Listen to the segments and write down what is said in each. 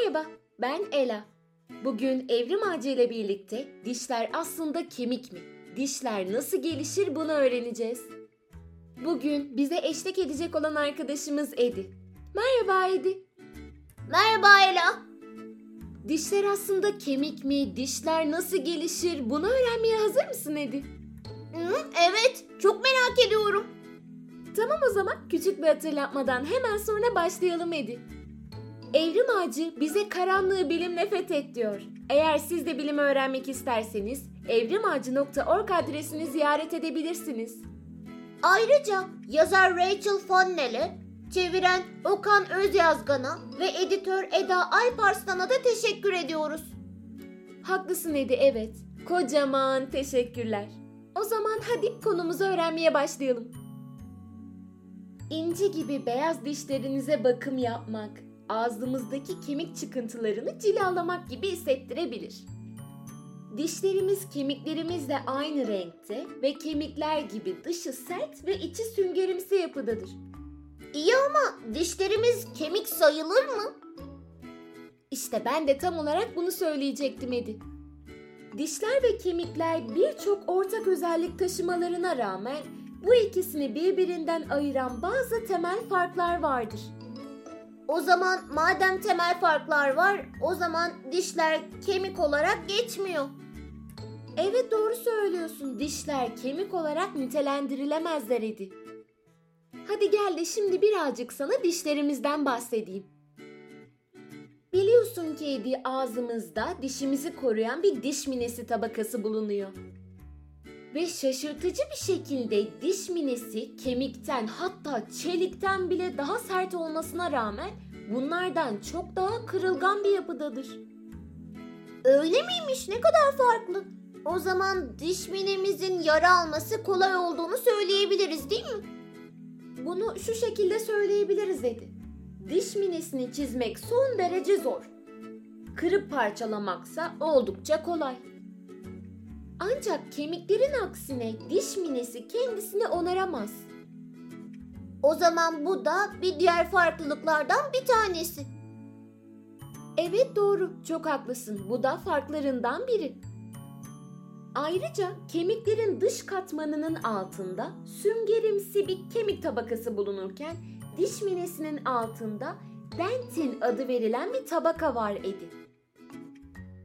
Merhaba, ben Ela. Bugün Evrim Ağacı ile birlikte dişler aslında kemik mi? Dişler nasıl gelişir bunu öğreneceğiz. Bugün bize eşlik edecek olan arkadaşımız Edi. Merhaba Edi. Merhaba Ela. Dişler aslında kemik mi? Dişler nasıl gelişir? Bunu öğrenmeye hazır mısın Edi? Evet, çok merak ediyorum. Tamam o zaman küçük bir hatırlatmadan hemen sonra başlayalım Edi. Evrim Ağacı bize karanlığı bilimle fethet diyor. Eğer siz de bilim öğrenmek isterseniz evrimağacı.org adresini ziyaret edebilirsiniz. Ayrıca yazar Rachel Fonnel'e, çeviren Okan Özyazgan'a ve editör Eda Alparslan'a da teşekkür ediyoruz. Haklısın Edi evet. Kocaman teşekkürler. O zaman hadi konumuzu öğrenmeye başlayalım. İnci gibi beyaz dişlerinize bakım yapmak, ağzımızdaki kemik çıkıntılarını cilalamak gibi hissettirebilir. Dişlerimiz kemiklerimizle aynı renkte ve kemikler gibi dışı sert ve içi süngerimsi yapıdadır. İyi ama dişlerimiz kemik sayılır mı? İşte ben de tam olarak bunu söyleyecektim Edi. Dişler ve kemikler birçok ortak özellik taşımalarına rağmen bu ikisini birbirinden ayıran bazı temel farklar vardır. O zaman madem temel farklar var, o zaman dişler kemik olarak geçmiyor. Evet doğru söylüyorsun. Dişler kemik olarak nitelendirilemezler Edi. Hadi gel de şimdi birazcık sana dişlerimizden bahsedeyim. Biliyorsun ki ağzımızda dişimizi koruyan bir diş minesi tabakası bulunuyor. Ve şaşırtıcı bir şekilde diş minesi kemikten hatta çelikten bile daha sert olmasına rağmen bunlardan çok daha kırılgan bir yapıdadır. Öyle miymiş? Ne kadar farklı. O zaman diş minemizin yara alması kolay olduğunu söyleyebiliriz değil mi? Bunu şu şekilde söyleyebiliriz dedi. Diş minesini çizmek son derece zor. Kırıp parçalamaksa oldukça kolay. Ancak kemiklerin aksine diş minesi kendisini onaramaz. O zaman bu da bir diğer farklılıklardan bir tanesi. Evet doğru, çok haklısın. Bu da farklarından biri. Ayrıca kemiklerin dış katmanının altında süngerimsi bir kemik tabakası bulunurken diş minesinin altında dentin adı verilen bir tabaka var Edi.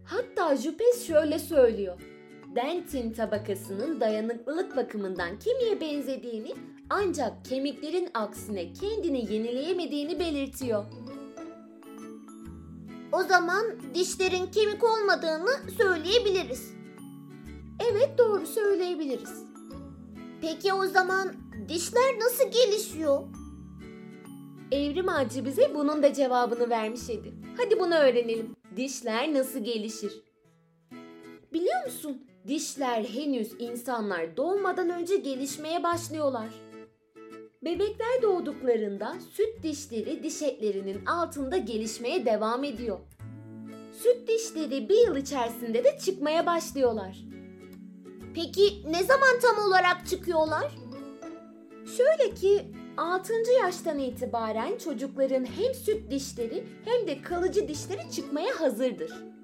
Hatta Jupes şöyle söylüyor. Dentin tabakasının dayanıklılık bakımından kemiğe benzediğini ancak kemiklerin aksine kendini yenileyemediğini belirtiyor. O zaman dişlerin kemik olmadığını söyleyebiliriz. Evet doğru söyleyebiliriz. Peki o zaman dişler nasıl gelişiyor? Evrim ağacı bize bunun da cevabını vermiş idi. Hadi bunu öğrenelim. Dişler nasıl gelişir? Biliyor musun? Dişler henüz insanlar doğmadan önce gelişmeye başlıyorlar. Bebekler doğduklarında süt dişleri diş etlerinin altında gelişmeye devam ediyor. Süt dişleri bir yıl içerisinde de çıkmaya başlıyorlar. Peki ne zaman tam olarak çıkıyorlar? Şöyle ki 6. yaştan itibaren çocukların hem süt dişleri hem de kalıcı dişleri çıkmaya hazırdır.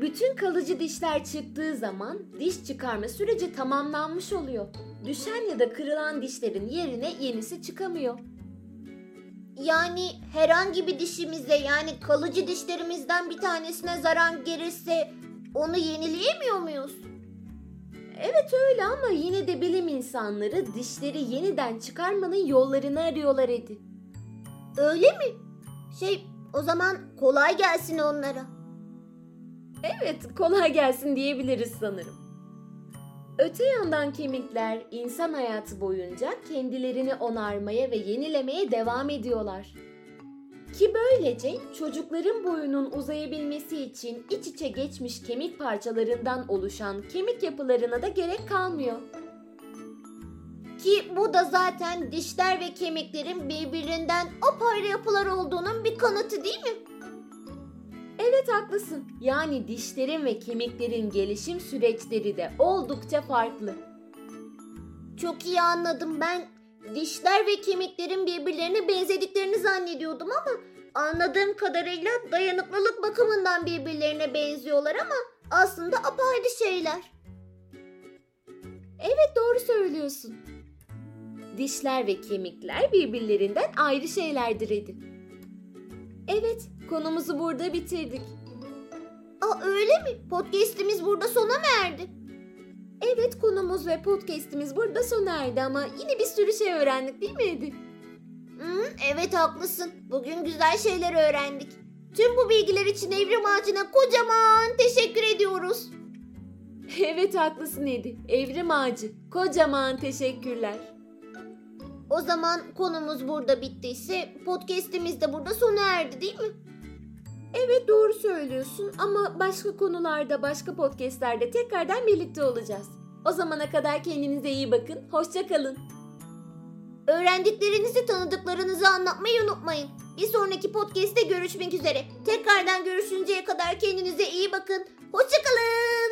Bütün kalıcı dişler çıktığı zaman diş çıkarma süreci tamamlanmış oluyor. Düşen ya da kırılan dişlerin yerine yenisi çıkamıyor. Yani herhangi bir dişimize yani kalıcı dişlerimizden bir tanesine zarar gelirse onu yenileyemiyor muyuz? Evet öyle ama yine de bilim insanları dişleri yeniden çıkarmanın yollarını arıyorlar Edi. Öyle mi? Şey o zaman kolay gelsin onlara. Evet kolay gelsin diyebiliriz sanırım. Öte yandan kemikler insan hayatı boyunca kendilerini onarmaya ve yenilemeye devam ediyorlar. Ki böylece çocukların boyunun uzayabilmesi için iç içe geçmiş kemik parçalarından oluşan kemik yapılarına da gerek kalmıyor. Ki bu da zaten dişler ve kemiklerin birbirinden apayrı yapılar olduğunun bir kanıtı değil mi? Evet haklısın. Yani dişlerin ve kemiklerin gelişim süreçleri de oldukça farklı. Çok iyi anladım ben. Dişler ve kemiklerin birbirlerine benzediklerini zannediyordum ama Anladığım kadarıyla dayanıklılık bakımından birbirlerine benziyorlar ama aslında apayrı şeyler. Evet doğru söylüyorsun. Dişler ve kemikler birbirlerinden ayrı şeylerdir Edi. Evet, konumuzu burada bitirdik. Aa öyle mi? Podcast'imiz burada sona mı erdi? Evet, konumuz ve podcast'imiz burada sona erdi ama yine bir sürü şey öğrendik değil mi Edi? Hı, evet haklısın. Bugün güzel şeyler öğrendik. Tüm bu bilgiler için Evrim Ağacı'na kocaman teşekkür ediyoruz. Evet haklısın Edi. Evrim Ağacı. Kocaman teşekkürler. O zaman konumuz burada bittiyse podcast'imiz de burada sona erdi değil mi? Evet doğru söylüyorsun ama başka konularda, başka podcastlerde tekrardan birlikte olacağız. O zamana kadar kendinize iyi bakın. Hoşça kalın. Öğrendiklerinizi tanıdıklarınızı anlatmayı unutmayın. Bir sonraki podcast'te görüşmek üzere. Tekrardan görüşünceye kadar kendinize iyi bakın. Hoşçakalın.